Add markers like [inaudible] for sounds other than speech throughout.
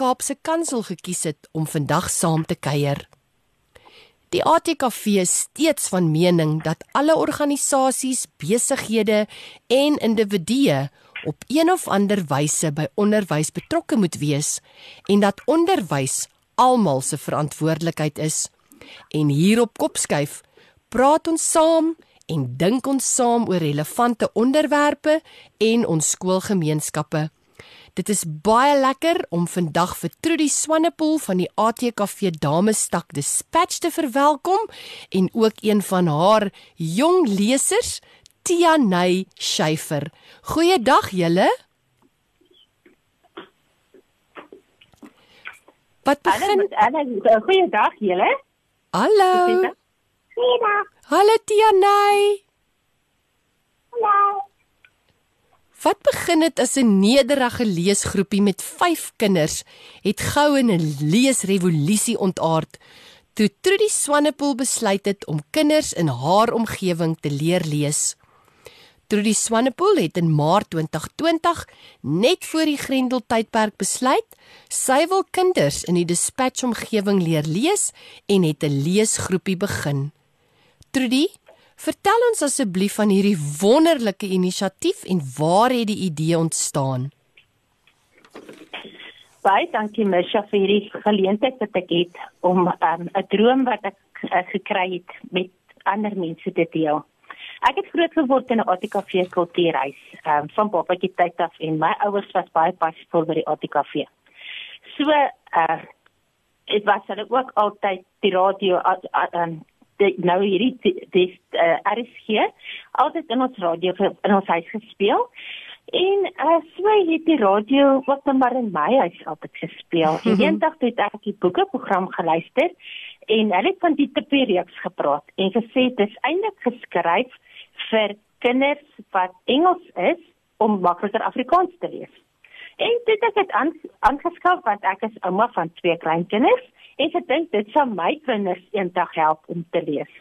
Kaapse Kansel gekies het om vandag saam te kuier. Die ATKV is steeds van mening dat alle organisasies, besighede en individue op een of ander wyse by onderwys betrokke moet wees en dat onderwys almal se verantwoordelikheid is. En hier op Kopskuif praat ons saam en dink ons saam oor relevante onderwerpe en ons skoolgemeenskappe. Dit is baie lekker om vandag vir Trudy Swanepoel van die ATKV Damestak Dispatch te verwelkom en ook een van haar jong lesers, Tia Ney Scheifer. Goeiedag julle. Wat begin? Goeiedag julle. Hallo. Goeiedag. Hallo Tia Ney. Hallo. Wat begin dit as 'n nederige leesgroepie met 5 kinders het gou 'n leesrevolusie ontaard toe Trudy Swanepoel besluit het om kinders in haar omgewing te leer lees. Trudy Swanepoel het in Maart 2020 net voor die Grendeltydperk besluit sy wil kinders in die dispatch omgewing leer lees en het 'n leesgroepie begin. Trudy, Vertel ons asseblief van hierdie wonderlike inisiatief en waar het die idee ontstaan? Baie dankie Misha vir hierdie geleentheid wat ek het om ehm, 'n um, droom wat ek uh, gekry het met ander mense te deel. Ek het groot geword in 'n ATKV kultuurhuis, um, van papatjie tyd af en my ouers was baie passievol by die ATKV. So, uh dit was hulle ook altyd die radio um, die, nou hierdie dis uh, eh, RSG altyd in ons radio in ons huis gespeel. En uh, so het die radio wat dan maar in my huis altyd gespeel. En mhm. eendag het ek die boekeprogram geluister en hulle het van die tipe reeks gepraat en gesê dit is eintlik geskryf vir kinders wat Engels is om makliker Afrikaans te lees. En dit het ek aangeskaf want ek is ouma van twee kleinkinders en ek dink dit sal my kinders eendag help om te lees.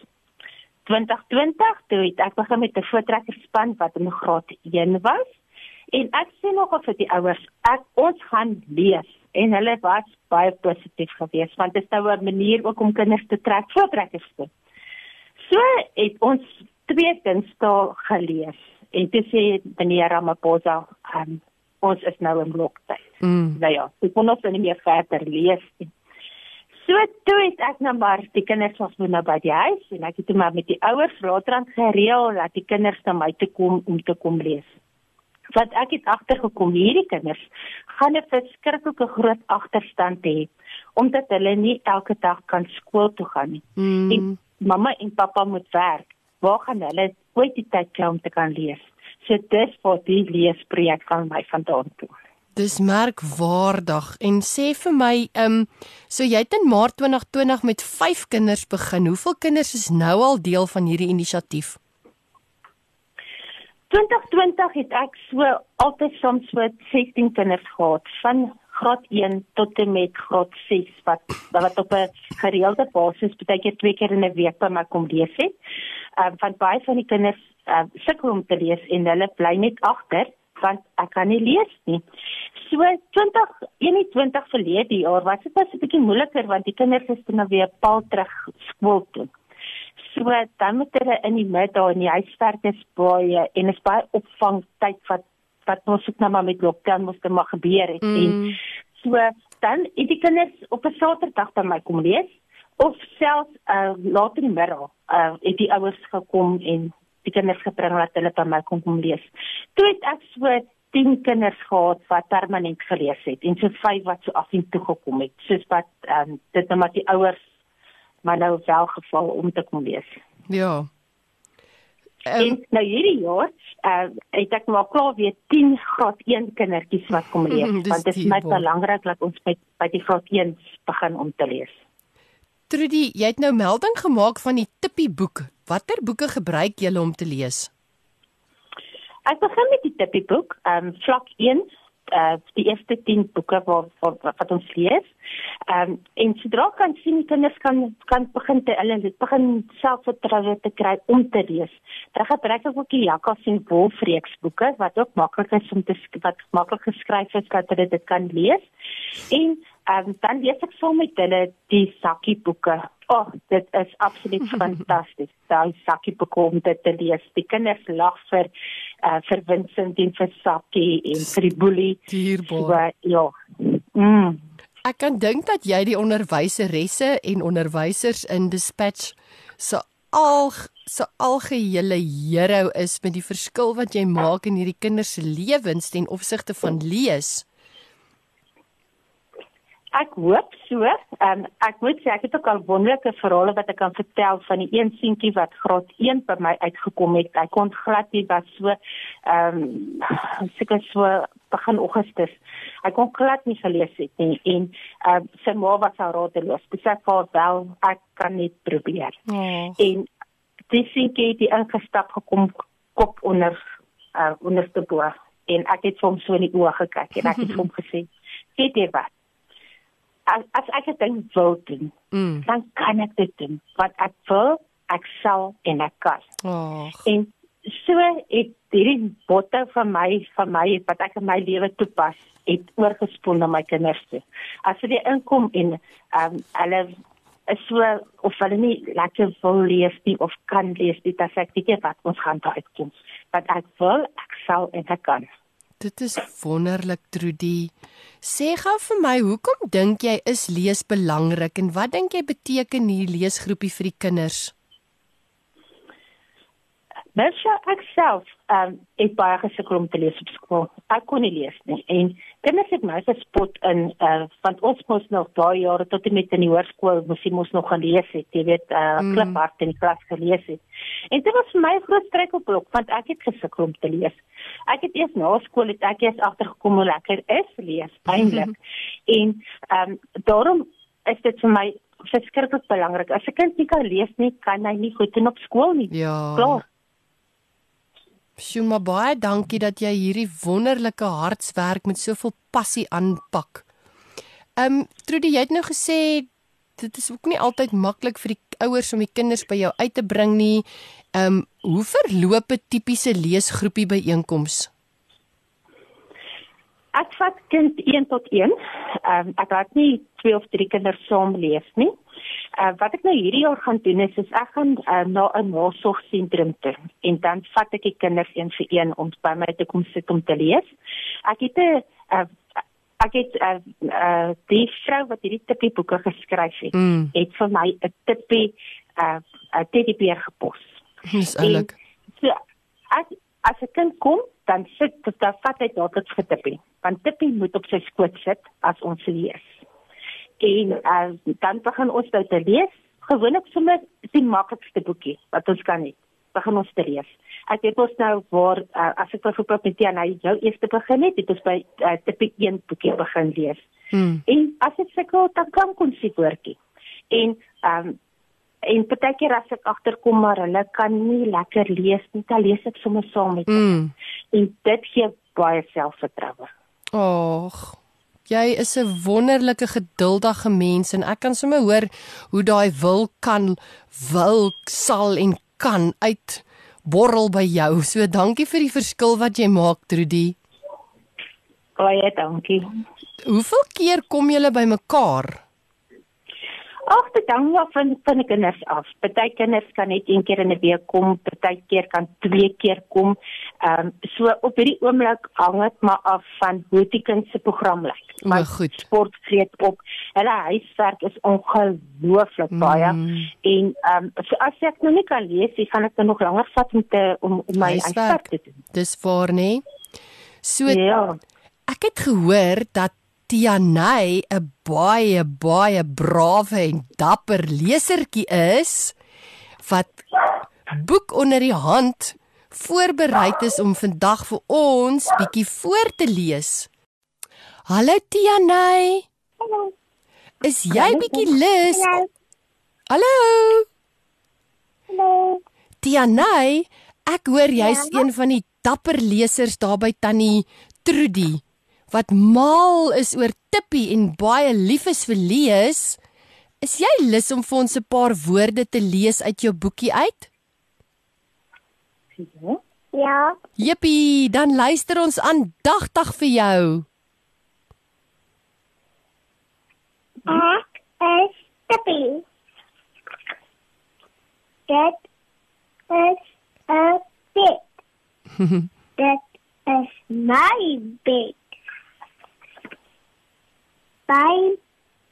2020 toe het ek begin met 'n voortrekkerspan wat in graad 1 was en ek sê nog of die ouers ek ons gaan lees en hulle was baie positief geweest want dit is nou 'n manier ook om kinders te trek voortrekkers toe. So het ons twee dinsdae gelees en dit sê meneer Ramaphosa um, ons is nou in bloktyd. Mm. Nou ja, ek kon nog nie meer verder lees nie. So toe het ek nou maar die kinders was nou by die huis en ek het maar met die ouers raadrand gereël dat die kinders na my toe kom om te kom lees. Wat ek het agtergekom hierdie kinders gaan 'n verskriklike groot agterstand hê omdat hulle nie elke dag kan skool toe gaan nie. Mm. En mamma en pappa moet werk. Waar gaan hulle ooit die tyd kry om te kan lees? So dis vir die leesprojek van my vandaan toe. Dis merkwaardig en sê vir my, ehm, um, so jy het in Maart 2020 met 5 kinders begin. Hoeveel kinders is nou al deel van hierdie inisiatief? 2020 het ek so altyd soms so 16 kinders gehad van graad 1 tot en met graad 6 wat wat op 'n gereelde basis baie keer twee keer in 'n week by my kom lees het. Ehm um, van baie van die kinders uh, sukkel om te lees en hulle bly net agter want ek kan nie lees nie. So 2021 verlede jaar was dit was 'n bietjie moeiliker want die kinders is nou weer paal terug skool toe. So dan moet hulle in die middag in die huiswerk is baie en is baie opvang tyd wat wat ons ook nou maar met lockdown moes te mag gebeur het mm. en so dan het die kinders op 'n Saterdag by my kom lees of selfs uh, later in die middag uh, het die ouers gekom en die kinders gebring dat hulle by my kom kom lees. Toe het ek so 10 kinders gehad wat permanent gelees het en so 5 wat so af en toe gekom het. Soos wat ehm um, dit net maar die ouers maar nou wel geval om te kom lees. Ja. Um, en nou hierdie jaar uh het ek maar klaar weer 10 graad 1 kindertjies wat kom lees want dit is my belangrik dat ons by by die graad 1 begin om te lees. Trudy, jy het nou melding gemaak van die Tippie boek. Watter boeke gebruik jy om te lees? Ek begin met die Tippie boek, ehm um, vlak 1 uh die eerste 10 boeke wat wat, wat ons lees. Ehm um, en sodra kan sien die kinders kan kan begin te hulle begin selfvertroue te kry om te lees. Dan gebruik ek ook die Jakkas en Wolfreeks boeke wat ook maklik is om te wat maklik geskryf is dat hulle dit kan lees. En um, dan lees ek saam met hulle die sakkie boeke. O, oh, dit is absoluut [laughs] fantasties. Daai sakkie boeke om dit te lees. Die kinders lag vir uh, vir Vincent en vir Sakkie en vir die boelie. Dierbaar. So, ja. Mm. Ek kan dink dat jy die onderwyseresse en onderwysers in Dispatch se al se algehele hero is met die verskil wat jy maak in hierdie kinders se lewens ten opsigte van lees. Ek hoop so. Um, ek moet sê ek het ook al wonderlike verhale wat ek kan vertel van die een seentjie wat graad 1 by my uitgekom het. Hy kon glad nie wat so ehm um, seker so begin Augustus. Hy kon glad nie gelees het nie en ehm uh, sy ma was haar radeloos. Sy sê vir wel ek kan net probeer. Oh. En dis seentjie het ingestap gekom kop onder uh, onderste bo en ek het vir hom so in die oë gekyk en ek het hom [laughs] gesê, "Weet jy wat? As, as ek dit ding wil doen, mm. dan kan ek dit doen. Wat ek wil, ek sal en ek kan. Oh. En so het hierdie botte van my van my wat ek in my lewe toepas, het oorgespoel na my kinders toe. As hulle inkom en ehm um, hulle is so of hulle nie lekker wil lees nie of kan lees nie, dan sê ek dit wat ons gaan daar uitkom. Wat ek wil, ek sal en ek kan. Dit is wonderlik, Trudy. Sê gou vir my, hoekom dink jy is lees belangrik en wat dink jy beteken hierdie leesgroepie vir die kinders? Mensja ek self, ehm um, ek baie gesukkel om te lees op skool. Ek kon nie lees nie en kinders het my gespot in uh, want ons mos nog daai jare tot en met in die hoërskool moes jy mos nog gaan lees het, jy weet, uh, mm. kliphard in die klas gelees het. En dit was vir my 'n groot struikelblok want ek het gesukkel om te lees. Ek het eers na skool het ek eers agtergekom hoe lekker is lees, eintlik. [laughs] en ehm um, daarom is dit vir my verskriklik belangrik. As 'n kind nie kan lees nie, kan hy nie goed doen op skool nie. Ja. Klaar. Shuma baie dankie dat jy hierdie wonderlike hartswerk met soveel passie aanpak. Ehm um, Trudy, jy het nou gesê dit is ook nie altyd maklik vir die ouers om die kinders by jou uit te bring nie. Ehm um, hoe verloop 'n tipiese leesgroepie byeenkoms? Ek vat kind 1 tot 1. Ehm um, ek laat nie twee of drie kinders saam lees nie. Uh, wat ek nou hierdie jaar gaan doen is, is ek gaan uh, na 'n nasorgsentrum toe en dan vat ek die kinders een vir een om by my te kom sit om te lees. Ek het 'n uh, ek het 'n uh, uh, die vrou wat hierdie tipe boeke geskryf het, mm. het vir my 'n tipe 'n uh, 'n teddybeer gepos. [laughs] Dis eintlik. So as as 'n kind kom, dan sit dit daar vat hy dadelik vir tippie. Want tippie moet op sy skoot sit as ons lees en uh, dan begin ons nou te lees. Gewoonlik sommer die maklikste boekie wat ons kan hê. Begin ons te lees. Ek weet ons nou waar uh, as ek byvoorbeeld met Jan hy jou eerste begin het, het ons by uh, tipe 1 boekie begin lees. Hmm. En as ek sukkel, dan kan kon sy woordjie. En ehm um, en partykeer as ek agterkom maar hulle kan nie lekker lees nie, dan lees ek sommer saam met hulle. Hmm. En dit gee baie selfvertroue. Och, Jy is 'n wonderlike geduldige mens en ek kan sommer hoor hoe daai wil kan wil sal en kan uit borrel by jou. So dankie vir die verskil wat jy maak, Trudy. Baie dankie. Hoeveel keer kom julle by mekaar? Ag, dit hang af van van die kinders af. Party kinders kan net een keer in 'n week kom, party keer kan twee keer kom. Ehm um, so op hierdie oomblik hang dit maar af van hoe die kind se program lyk. Maar goed. Sport vreet op. Hulle huiswerk is ongelooflik mm. baie en ehm um, so as ek nou nie kan lees, dan gaan ek dan nog langer vat om te om, om my huiswerk te doen. Dis vir nê. So ja. Ek het gehoor dat Tianay 'n baie baie brawe en dapper lesertjie is wat boek onder die hand voorberei is om vandag vir ons bietjie voor te lees. Hallo Tianay. Hallo. Is jy bietjie lus? Hallo. Hallo. Tianay, ek hoor jy's Ja? een van die dapper lesers daar by Tannie Trudy wat mal is oor Tippie en baie lief is vir lees. Is jy lus om vir ons 'n paar woorde te lees uit jou boekie uit? Ja. Ja. Jippie, dan luister ons aandagtig vir jou. Ek is Tippie. Dit is 'n bed. [laughs] Dit is my bed. By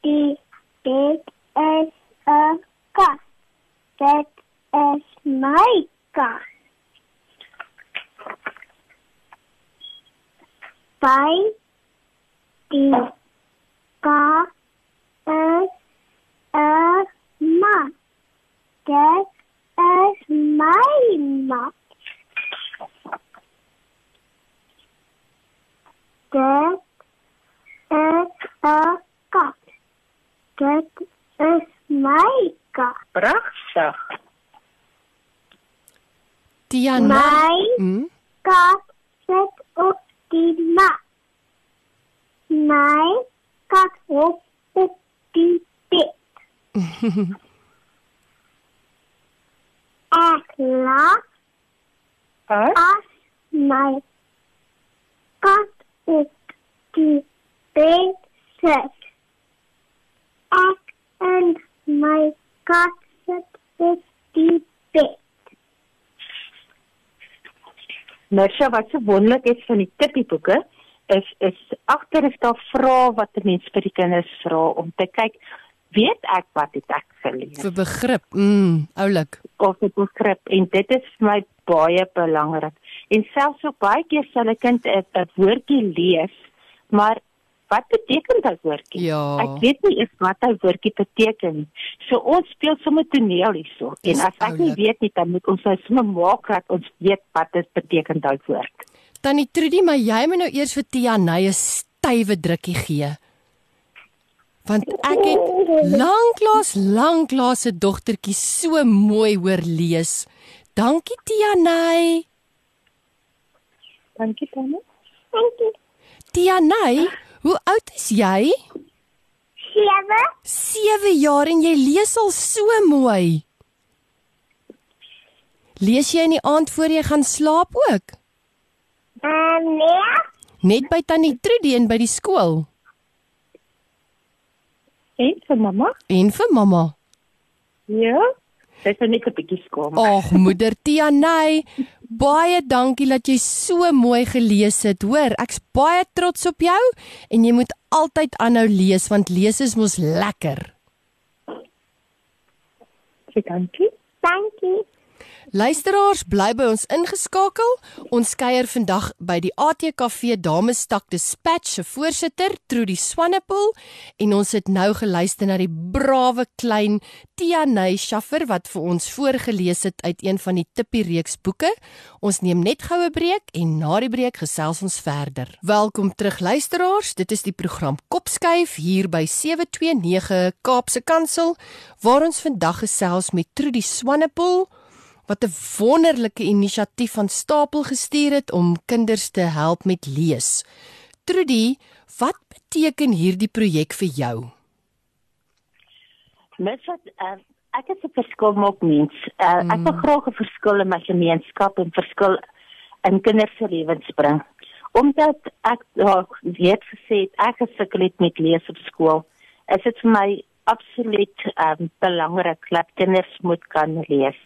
die bed is 'n kat. Dit is my kat. By die kat is 'n mat. Dit is my mat. Dit is 'n kat. Dit is my kat. Pragtig. Tiana. My Hm? kat sit op die mat. My kat hop op die bed. [laughs] Ek lag As as my kat op die bed sit. Ek en my kat sit op die bed. Mersha wat so wonderlik is van die tippieboeke is is agter is daar vrae wat 'n mens vir die kinders vra om te kyk weet ek wat het ek geleer Vir begrip. Mm, oulik. of het begrip en dit is vir my baie belangrik. En selfs ook baie keer sal 'n kind 'n woordjie lees, maar wat beteken daai woordjie? Ja. Ek weet nie eens wat daai woordjie beteken nie. So ons speel sommer toneel hierso. En as ek nie oulik. weet nie, dan moet ons nou sommer maak dat ons weet wat dit beteken daai woord. Tannie Trudy, maar jy moet nou eers vir Tianay 'n stywe drukkie gee. Want ek het lanklaas lanklaas se dogtertjie so mooi hoor lees. Dankie Tianay. Dankie Tannie. Dankie. Tianay, hoe oud is jy? Sewe. 7 jaar en jy lees al so mooi. Lees jy in die aand voor jy gaan slaap ook? Ehm nee. Net by Tannie Trudy en by die skool En vir mamma? en vir mamma. Ja. Dis net 'n bietjie skaam. Ag, moeder Tianay, baie dankie dat jy so mooi gelees het. Hoor, ek's baie trots op jou en jy moet altyd aanhou lees want lees is mos lekker. Sê dankie. Dankie. Luisteraars, bly by ons ingeskakel. Ons kuier vandag by die ATKV Damestak Dispatch se voorsitter, Trudy Swanepoel, en ons het nou geluister na die brawe klein Tianay Schaffer wat vir ons voorgeles het uit een van die Tippie reeks boeke. Ons neem net goue breek en na die breek gesels ons verder. Welkom terug luisteraars. Dit is die program Kopskuif hier by 729 Kaapse Kansel waar ons vandag gesels met Trudy Swanepoel wat 'n wonderlike inisiatief van stapel gestuur het om kinders te help met lees. Trudy, wat beteken hierdie projek vir jou? Mens wat uh, ek is 'n verskil maak mens. Uh, mm. Ek wil graag 'n verskil in my gemeenskap en verskil in kinders se lewens bring. Omdat ek ja, weet gesê het ek gesukkel het met lees op skool, is dit vir my absoluut um, belangrik dat kinders moet kan lees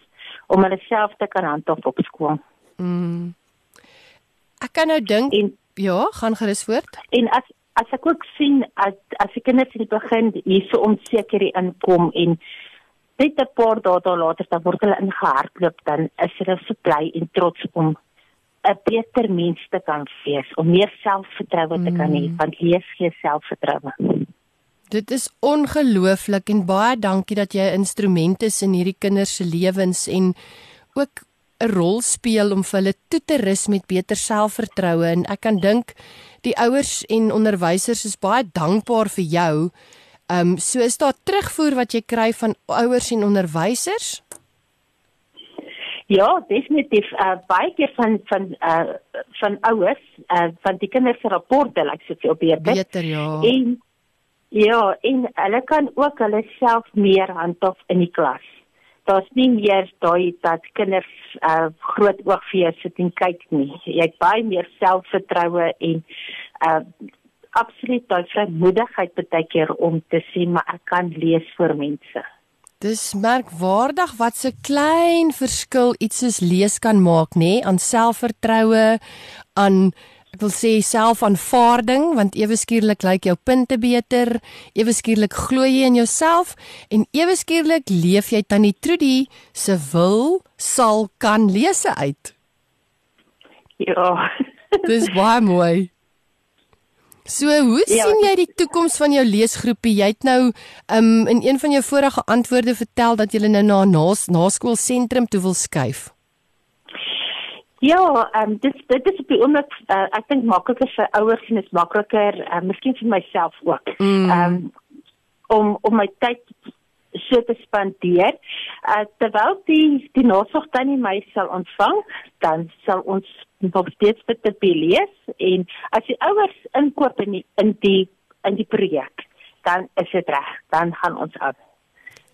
om hulle self te kan handhaaf op skool. Mm. Ek kan nou dink, En ja, gaan gerus voort. En as as ek ook sien as as die kinders in die begin hierso onseker inkom en net 'n paar dae daar later dan word hulle ingehardloop dan is hulle so bly en trots om 'n beter mens te kan wees, om meer selfvertroue te kan hê, Mm. want lees gee selfvertroue. Dit is ongelooflik en baie dankie dat jy 'n instrument is in hierdie kinders se lewens en ook 'n rol speel om vir hulle toe te rus met beter selfvertroue en ek kan dink die ouers en onderwysers is baie dankbaar vir jou. Ehm um, so is daar terugvoer wat jy kry van ouers en onderwysers? Ja, definitief uh, baie keer van van uh, van ouers uh, van die kinders se rapporte lyk like soveel beter. Beter ja. En ja, en hulle kan ook hulle self meer handhaaf in die klas. Daar's nie meer daai dat kinders uh, groot oog vir jou sit en kyk nie. Jy het baie meer selfvertroue en uh, absoluut daai vrymoedigheid baie keer om te sê maar ek kan lees vir mense. Dis merkwaardig wat so klein verskil iets soos lees kan maak, nê, nee? aan selfvertroue, aan ek wil sê selfaanvaarding, want ewe skielik lyk jou punte beter, ewe skielik glo jy in jouself en ewe skielik leef jy tannie Trudy se wil sal kan lese uit. Ja. [laughs] Dis baie mooi. So, hoe ja, sien jy die toekoms van jou leesgroepie? Jy het nou um, in een van jou vorige antwoorde vertel dat jy nou na nas, naskoolsentrum toe wil skuif. Ja, ehm um, dit dit is op die oomblik uh, ek dink makliker vir ouers en dit is makliker, uh, miskien vir myself ook. Mm. Ehm mm. um, om om my tyd so te spandeer. Uh, terwyl die die nasorg dan nie my sal ontvang, dan sal ons nog steeds vir te lees en as die ouers inkoop in die, in die in die projek, dan is dit reg, dan gaan ons af.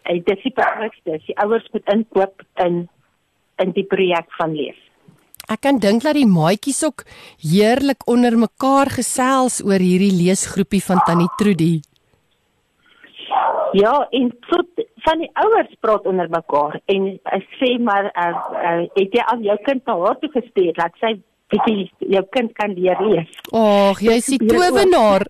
En dit is die belangrikste, die ouers moet inkoop in in die projek van lees. Ek kan dink dat die maatjies ook heerlik onder mekaar gesels oor hierdie leesgroepie van Tannie Trudy. Ja, en so van die ouers praat onder mekaar en sê maar uh, uh, het jy al jou kind na haar toe gestuur dat sy bietjie jou kind kan leer lees. Ag, jy is die towenaar.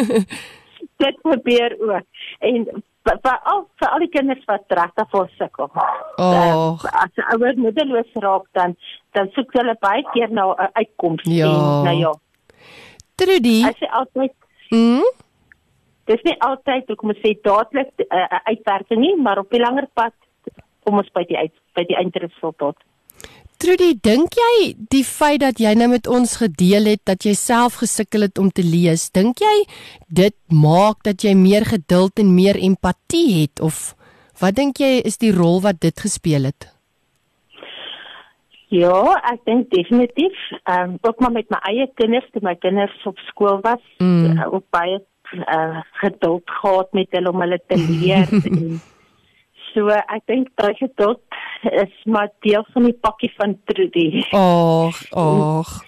[laughs] Dit probeer ook. En vir al vir al die kinders wat regtig voor sukkel. Ag, as 'n ouer moedeloos raak dan dan soek hulle baie keer na 'n uitkoms ja. en nou ja. Trudy. As jy altyd Mm? dis nie altyd hoe kom ons sê dadelik 'n uh, uh, uitwerking nie, maar op die langer pad kom ons by die uit by die eindresultaat. Trudy, dink jy die feit dat jy nou met ons gedeel het dat jy self gesukkel het om te lees, dink jy dit maak dat jy meer geduld en meer empatie het of wat dink jy is die rol wat dit gespeel het? Ja, ek dink definitief. Ehm um, ook maar met my eie kinders, toe my kinders op skool was, Mm. uh, ook baie uh, geduld gehad met hulle om hulle te leer. [laughs] en so ek dink daai geduld is maar deel van die pakkie van Trudy. Ag, ag.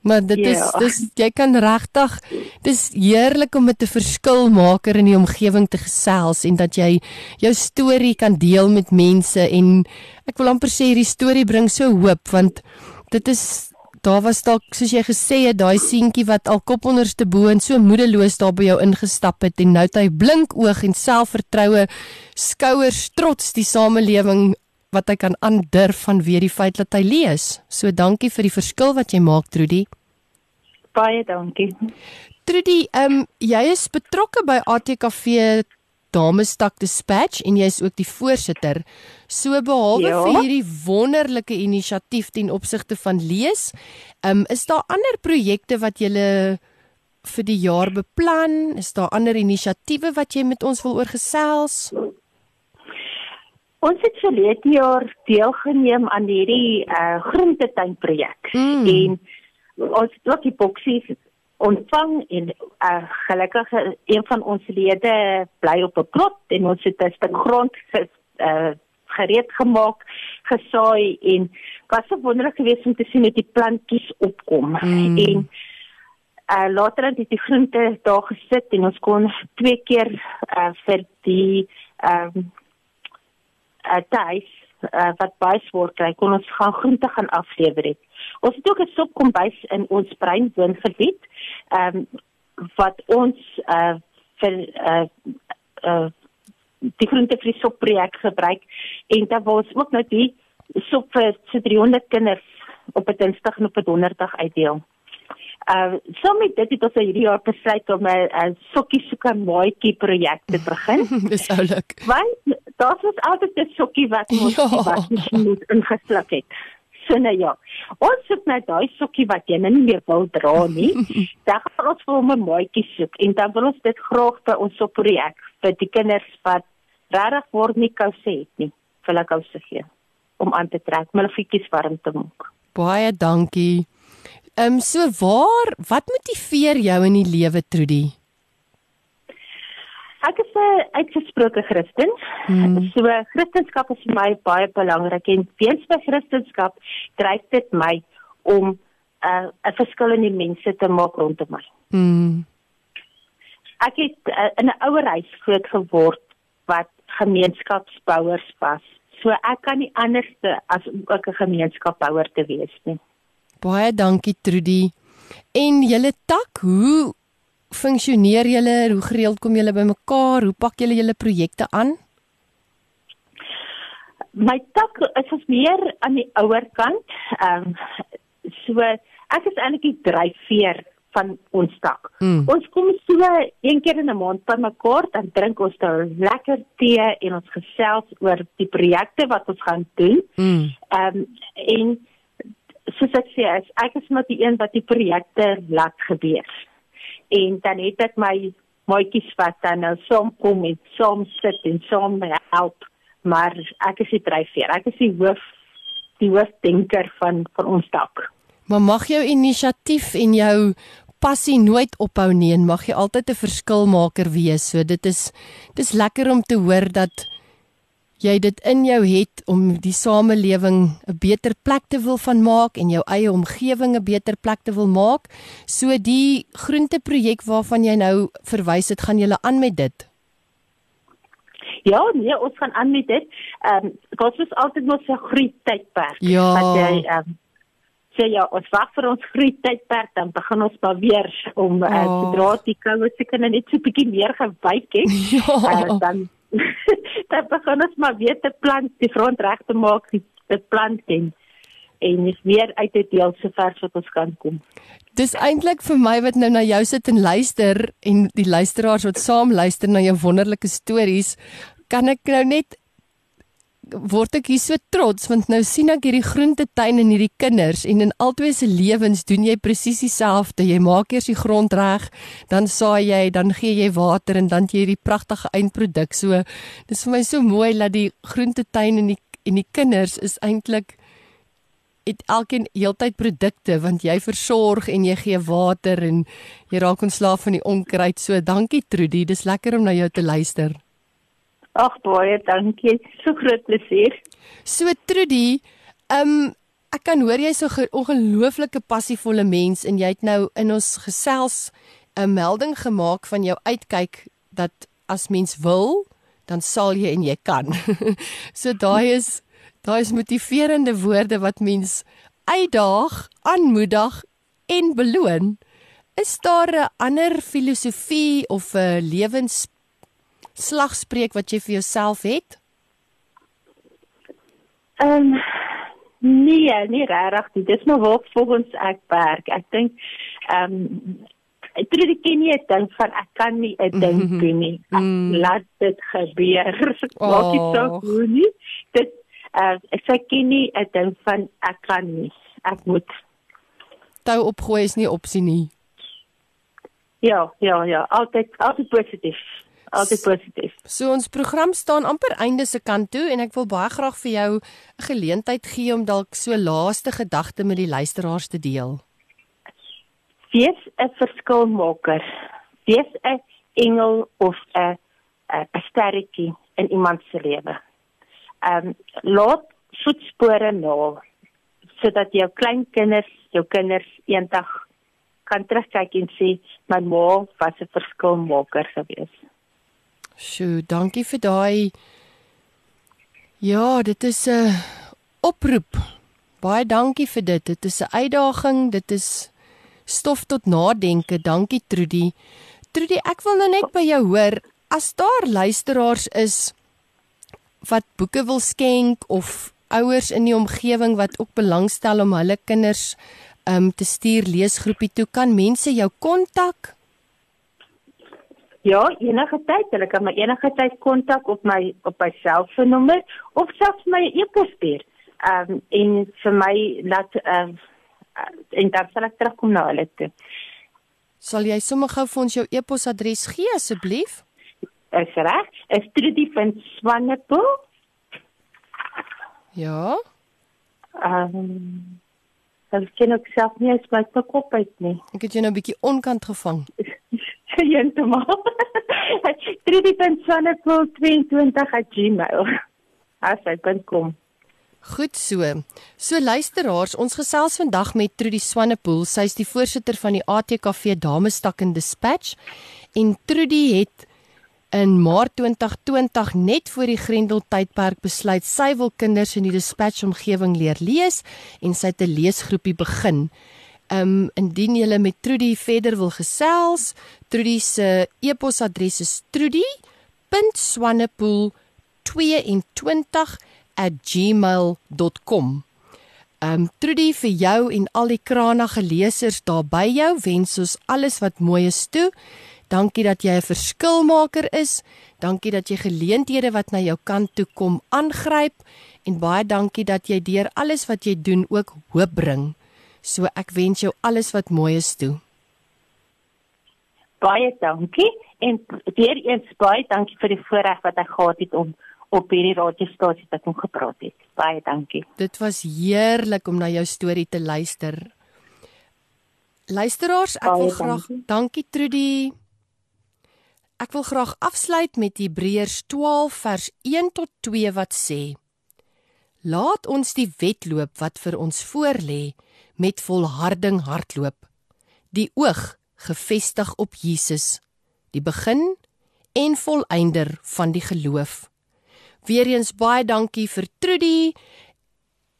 Maar dit is Ja. dis jy kan regtig dis heerlik om met 'n verskilmaker in die omgewing te gesels en dat jy jou storie kan deel met mense en ek wil amper sê hierdie storie bring so hoop want dit is daar was dalk soos jy gesê het daai seentjie wat al kop onderste bo en so moedeloos daar by jou ingestap het en nou het hy blink oog en selfvertroue skouers trots die samelewing wat hy kan aandurf vanweë die feit dat hy lees. So dankie vir die verskil wat jy maak Trudy. Baie dankie. Trudy, ehm um, jy is betrokke by ATKV Damestak Dispatch en jy is ook die voorsitter. So behalwe Ja. vir hierdie wonderlike inisiatief ten opsigte van lees, um, is daar ander projekte wat jy vir die jaar beplan? Is daar ander inisiatiewe wat jy met ons wil oorgesels? Ons het verlede jaar deelgeneem aan hierdie uh, groentetuinprojek Mm. en ons het ook die boksies ontvang en uh, gelukkig uh, een van ons lede bly op 'n plot en ons het 'n stuk grond ges, uh, gereed gemaak, gesaai en was so wonderlik geweest om te sien hoe die plantjies opkom Mm. en uh, later het die groente daar gesit en ons kon twee keer uh, vir die ehm um, uh, tuis uh, wat baie swaar kry, kon ons gaan groente gaan aflewer het. Ons het ook 'n sopkombuis in ons brein woongebied, ehm um, wat ons uh, vir uh, uh, die groentevries sopprojek gebruik en dan was ook nou die sop vir so 300 kinders op 'n Dinsdag en op 'n Donderdag uitdeel. Uh so met dit het ons hierdie jaar besluit om 'n 'n sokkie soek 'n maatjie projek te begin. [laughs] Dis oulik. Want daar was altyd 'n sokkie wat ons Ja. wat moet ingesluk het. So nou ja. Ons soek nou daai sokkie wat jy nou nie meer wil dra nie. [laughs] dan gaan ons vir hom 'n maatjie soek en dan wil ons dit graag by ons op projek vir die kinders wat regtig word nie kouse het nie. Vir hulle kouse gee om aan te trek, hulle voetjies warm te maak. Baie dankie. Ehm um, so waar wat motiveer jou in die lewe Trudy? Ek is 'n uitgesproke Christen. Mm. So Christendom is vir my baie belangrik en weens my Christendom dryf dit my om 'n uh, 'n verskil in die mense te maak rondom my. Mm. Ek het uh, in 'n ouer huis groot geword wat gemeenskapsbouers was. So ek kan nie anderste as om ook 'n gemeenskapbouer te wees nie. Baie dankie Trudy. En julle tak, hoe funksioneer julle? Hoe gereeld kom julle bymekaar? Hoe pak julle julle projekte aan? My tak is ons meer aan die ouer kant. Ehm um, so ek is eintlik die dryfveer van ons tak. Mm. Ons kom so een keer in 'n maand bymekaar, dan drink ons daar lekker tee en ons gesels oor die projekte wat ons gaan doen. Mm. Ehm um, en soos ek sê, is, ek is maar die een wat die projekte laat gebeur. En dan het ek my maatjies wat dan nou saam kom en saam sit en saam help, maar ek is die dryfveer. Ek is die hoof die hoofdenker van van ons tak. Maar mag jou inisiatief en jou passie nooit ophou nie en mag jy altyd 'n verskilmaker wees. So dit is dis lekker om te hoor dat jy dit in jou het om die samelewing 'n beter plek te wil van maak en jou eie omgewing 'n beter plek te wil maak. So die groenteprojek waarvan jy nou verwys het, gaan julle aan met dit. Ja, nee, ons gaan aan met dit. Ehm um, dit was altyd nog so 'n groeitydperk. Ja. Wat jy ehm um, sê ja, ons wag vir ons groeitydperk dan begin ons maar weer om uh, Oh. sodra die koue seker net so 'n bietjie meer gewyk het. [laughs] Ja. Uh, dan [laughs] dan begin ons maar weer te plant, die grond reg te maak, die- te plant en en is weer uit te deel sover wat ons kan kom. Dis eintlik vir my wat nou na jou sit en luister en die luisteraars wat saam luister na jou wonderlike stories, kan ek nou net word ek hier so trots want nou sien ek hierdie groentetuin en hierdie kinders en in albei se lewens doen jy presies dieselfde. Jy maak eers die grond reg, dan saai jy, dan gee jy water en dan het jy hierdie pragtige eindproduk. So dis vir my so mooi dat die groentetuin en die en die kinders is eintlik het elkeen heeltyd produkte want jy versorg en jy gee water en jy raak ontslaaf van die onkruid. So dankie Trudy, dis lekker om na jou te luister. Ag baie dankie. So groot plesier. So Trudy, ehm um, ek kan hoor jy's so 'n ongelooflike passievolle mens en jy het nou in ons gesels 'n melding gemaak van jou uitkyk dat as mens wil, dan sal jy en jy kan. [laughs] so daai is daai is motiverende woorde wat mens uitdaag, aanmoedig en beloon. Is daar 'n ander filosofie of 'n lewens slagspreuk wat jy vir jouself het? Ehm um, nee, nie regtig nie. Dis maar waar volgens ek werk. Ek dink ehm um, ek dink ek ken nie 'n ding van ek kan nie 'n ding [laughs] doen nie. Ek Mm. laat dit gebeur. [laughs] Maak dit so goed nie. Dit uh, ek sê ek ken nie 'n ding van ek kan nie. Ek moet. Tou opgooi is nie opsie nie. Ja, ja, ja, altyd altyd positief. Altyd positief. So ons program staan amper einde se kant toe en ek wil baie graag vir jou 'n geleentheid gee om dalk so laaste gedagte met die luisteraars te deel. Wees 'n verskilmaker. Wees 'n engel of 'n 'n sterretjie in iemand se lewe. Ehm um, laat voetspore na sodat jou kleinkinders, jou kinders eendag kan terugkyk en sê my ma was 'n verskilmaker geweest. Sjoe, dankie vir daai Ja, dit is 'n oproep. Baie dankie vir dit. Dit is 'n uitdaging, dit is stof tot nadenke. Dankie Trudy. Trudy, ek wil nou net by jou hoor, as daar luisteraars is wat boeke wil skenk of ouers in die omgewing wat ook belangstel om hulle kinders um te stuur leesgroepie toe. Kan mense jou kontak? Ja, enige tyd. Hulle kan my enige tyd kontak op my op my selfoonnommer of selfs my e-pos stuur. Ehm um, en vir my laat ehm uh, en dan sal ek terugkom na hulle toe. Sal jy sommer gou vir ons jou e-posadres gee asseblief? Is reg? Is Trudy.swanepoel? Ja. Ehm um, Ek ken ook self nie eens my kop uit nie. Ek het jou nou 'n bietjie onkant gevang. [laughs] heeltemal. [laughs] Trudy.swanepoel22@gmail. Asai.com. Goed so. So luisteraars, ons gesels vandag met Trudy Swanepoel. Sy is die voorsitter van die ATKV Damestak en Dispatch en Trudy het in Maart 2020 net voor die Grendel tydperk besluit sy wil kinders in die Dispatch omgewing leer lees en sy het 'n leesgroepie begin. Um indien jy met Trudy verder wil gesels, Trudy se e-posadres is trudy.swanepoel22@gmail.com. Um Trudy vir jou en al die kranige lesers daar by jou wens ons alles wat mooi is toe. Dankie dat jy 'n verskilmaker is. Dankie dat jy geleenthede wat na jou kant toe kom aangryp en baie dankie dat jy deur alles wat jy doen ook hoop bring. So ek wens jou alles wat mooi is toe. Baie dankie en weer eens baie dankie vir die voorreg wat ek gehad het om op hierdie radiostasie te kom gepraat het. Baie dankie. Dit was heerlik om na jou storie te luister. Luisteraars, ek baie wil graag dankie, dankie Trudy. Ek wil graag afsluit met Hebreërs 12 vers 1 tot 2 wat sê: Laat ons die wedloop wat vir ons voorlê met volharding hardloop. Die oog gefestig op Jesus, die begin en volëinder van die geloof. Weereens baie dankie vir Trudy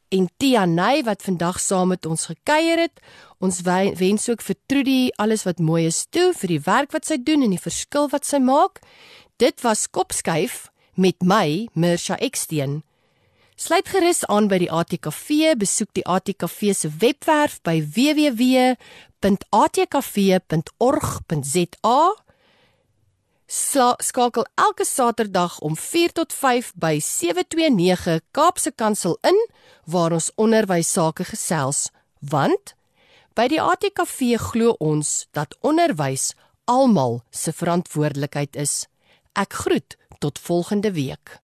en Tia Ney wat vandag saam met ons gekuier het. Ons wens ook vir Trudy alles wat mooi is toe vir die werk wat sy doen en die verskil wat sy maak. Dit was Kopskuif met my Mirsha Eksteen. Sluit gerus aan by die ATKV, besoek die ATKV se webwerf by www.atkv.org.za. Skakel elke Saterdag om 4 tot 5 by 729 Kaapse Kansel in waar ons onderwys sake gesels, want by die ATKV glo ons dat onderwys almal se verantwoordelikheid is. Ek groet tot volgende week.